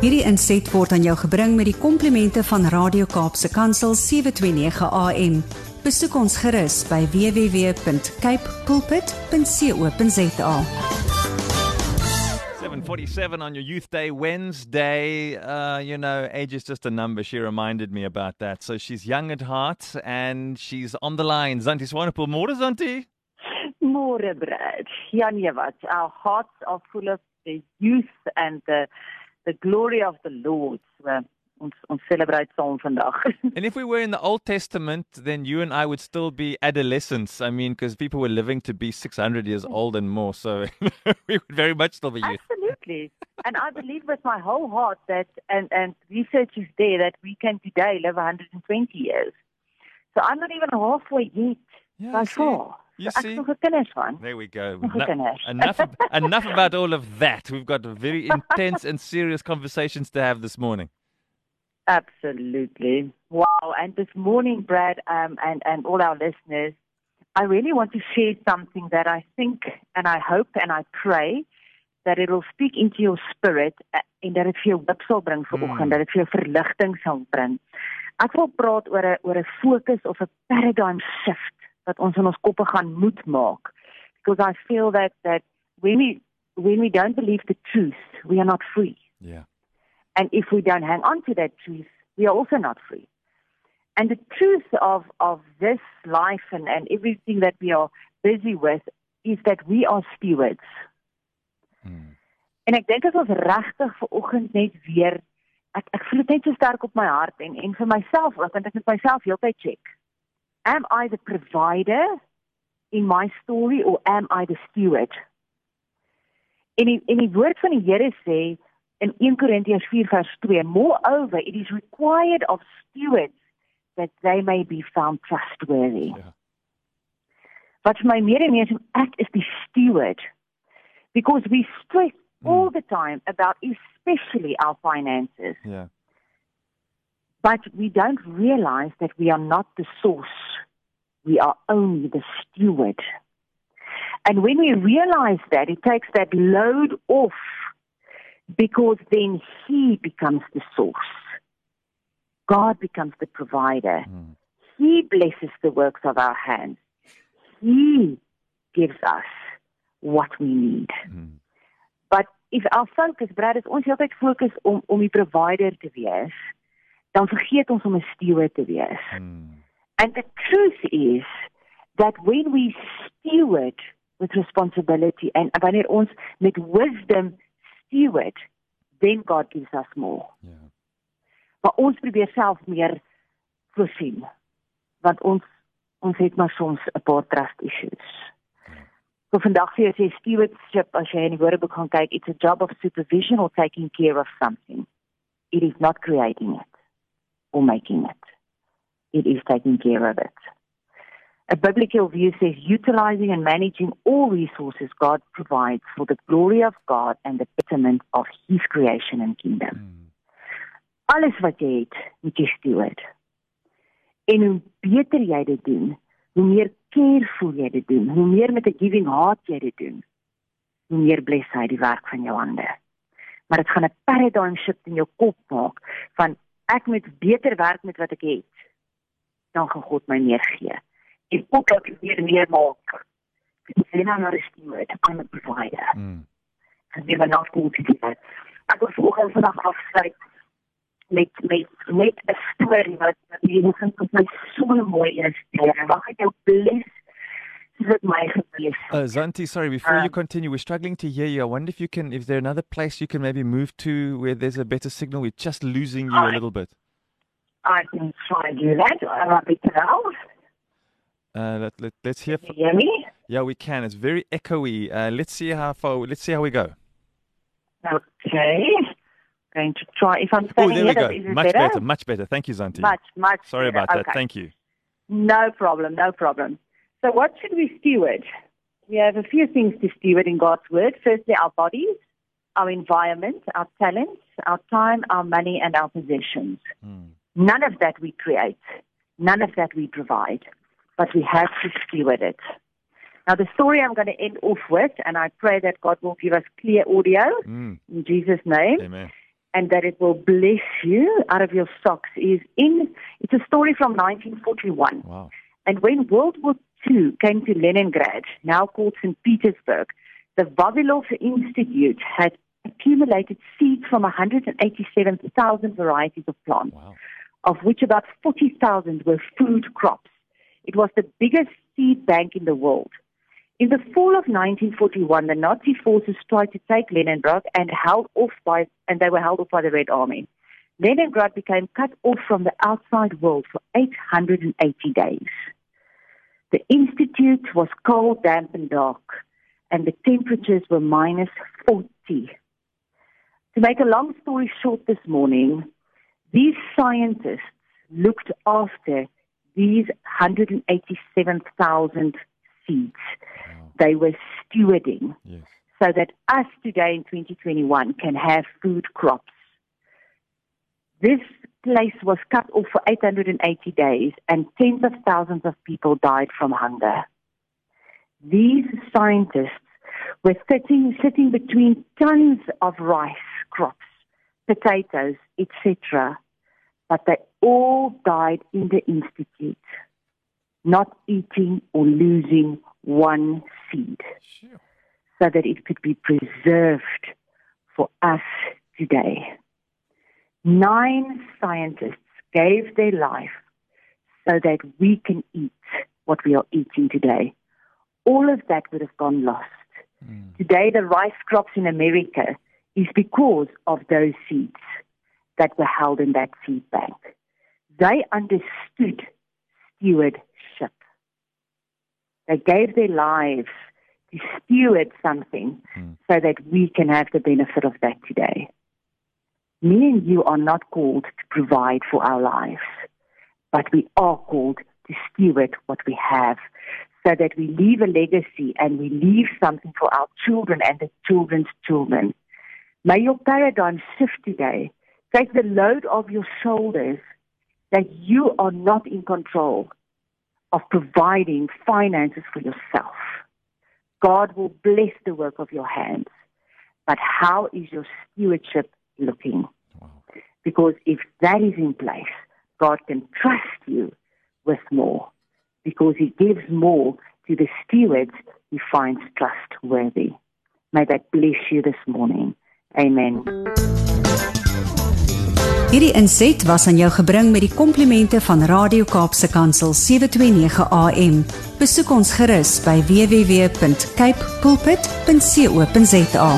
Hierdie inset word aan jou gebring met die komplimente van Radio Kaapse Kansel 729 AM. Besoek ons gerus by www.cape pulpit.co.za. 747 on your Youth Day Wednesday. Uh, you know, age is just a number. She reminded me about that. So she's young at heart and she's on the line. Zanti Swanepoel. More, Zanti? More, Brad. Ja, nee, wat. Our hearts are full of the youth and the the glory of the Lord. So, ons ons celebrate saam vandag. and if we were in the Old Testament, then you and I would still be adolescents. I mean, because people were living to be 600 years mm. old and more. So we would very much still be youth. Absolutely. and I believe with my whole heart that, and, and research is there, that we can today live 120 years. So I'm not even halfway yet. Yeah, by far. You see? Ek nog 'n kinders. There we go. No- enough, enough about all of that. We've got very intense and serious conversations to have this morning. Absolutely. Wow. And this morning, Brad, um, and, and all our listeners, I really want to share something that I think and I hope and I pray that it will speak into your spirit uh, en dat dit vir jou hoop sal bring vanoggend, Mm. dat dit vir jou verligting sal bring. Ek wil praat oor 'n oor 'n fokus of 'n paradigm shift wat ons in ons koppe gaan moet maak. Because I feel that that when we when we don't believe the truth, we are not free. Yeah. And if we don't hang on to that truth, we are also not free. And the truth of, of this life and, and everything that we are busy with is that we are stewards. Mm. En ek dink as ons regtig ver oggend net weer ek ek voel dit net so sterk op my hart en en vir myself ook want ek moet myself heeltyd check. Am I the provider in my story or am I the steward? En die, en die woord van die Here sê in 1 Korintiërs 4 vers 2, moreover it is required of stewards that they may be found trustworthy. Ja. Wat vir my meer en meer is ek is die steward because we stress hmm. all the time about especially our finances Yeah. But we don't realize that we are not the source. We are only the steward. And when we realize that, it takes that load off because then He becomes the source. God becomes the provider. Mm. He blesses the works of our hands. He gives us what we need. Mm. But if our focus, Brad, is ons heeltyd fokus om om die provider te wees, dan vergeet ons om 'n steward te wees. Mm. And the truth is that when we steward with responsibility and wanneer ons met wisdom steward, then God gives us more. Yeah. Maar ons probeer self meer voorsien. Want ons ons het maar soms 'n paar trust issues. So vandag sê jy stewardship as jy in die woordeboek gaan kyk, it's a job of supervision or taking care of something. It is not creating it or making it. It is taking care of it. A biblical view says utilizing and managing all resources God provides for the glory of God and the betterment of His creation and kingdom. Mm. Alles wat jy het, moet jy steward. En hoe beter jy dit doen, hoe meer careful jy dit doen, hoe meer met 'n giving heart jy dit doen, hoe meer bless hy die werk van jou hande. Maar dit gaan 'n paradigm shift in jou kop maak van ek moet beter werk met wat ek het. Dan gaan God my meer gee. En ook dat ek weer meer maak. Ek sê nou maar steward, I'm a provider Mm. and we were not going to do that. Ek wil vanoggend vandag afsluit met met met 'n storie wat jy nog dink wat my so mooi is. En mag ek jou bless dit my. Uh, Zantie, sorry, before you Um, continue, we're struggling to hear you. I wonder if you can, if there another place you can maybe move to where there's a better signal. We're just losing you a little bit. I can try and do that. I now? Uh, let, let, let's hear. Can you hear me? yeah, we can. It's very echoey. Uh, let's see how far. Let's see how we go. Okay. Going to try. If I'm Oh, standing there we go. Much better? better. Much better. Thank you, Zantie. Much, much. Sorry better. about that. Thank you. No problem, no problem. So, what should we steward? We have a few things to steward in God's Word. Firstly, our bodies, our environment, our talents, our time, our money, and our possessions. Mm. None of that we create, none of that we provide, but we have to steward it. Now, the story I'm going to end off with, and I pray that God will give us clear audio Mm. in Jesus' name, Amen. and that it will bless you out of your socks is in it's a story from 1941. Wow. And when World War II came to Leningrad, now called St. Petersburg, the Vavilov Institute had accumulated seeds from 187,000 varieties of plants, Wow. of which about 40,000 were food crops. It was the biggest seed bank in the world. In the fall of 1941, the Nazi forces tried to take Leningrad and held off by, and they were held off by the Red Army. Leningrad became cut off from the outside world for 880 days. The institute was cold, damp, and dark, and the temperatures were minus 40. To make a long story short this morning, these scientists looked after these 187,000 seeds. Wow. They were stewarding Yes. so that us today in 2021 can have food crops. This place was cut off for 880 days and tens of thousands of people died from hunger. These scientists were sitting, sitting between tons of rice crops, potatoes, etc., but they all died in the institute, not eating or losing one seed Sure. so that it could be preserved for us today. Nine scientists gave their life so that we can eat what we are eating today. All of that would have gone lost. Mm. Today, the rice crops in America is because of those seeds that were held in that seed bank. They understood stewardship. They gave their lives to steward something Mm. so that we can have the benefit of that today. Me and you are not called to provide for our lives, but we are called to steward what we have so that we leave a legacy and we leave something for our children and the children's children. May your paradigm shift today. Take the load off your shoulders that you are not in control of providing finances for yourself. God will bless the work of your hands. But how is your stewardship looking? That is in place, God can trust you with more. Because He gives more to the stewards He finds trustworthy. May that bless you this morning. Amen. Hierdie inset was aan jou gebring met die komplimente van Radio Kaapse Kansel 729 AM. Besoek ons gerus by www.cape pulpit.co.za.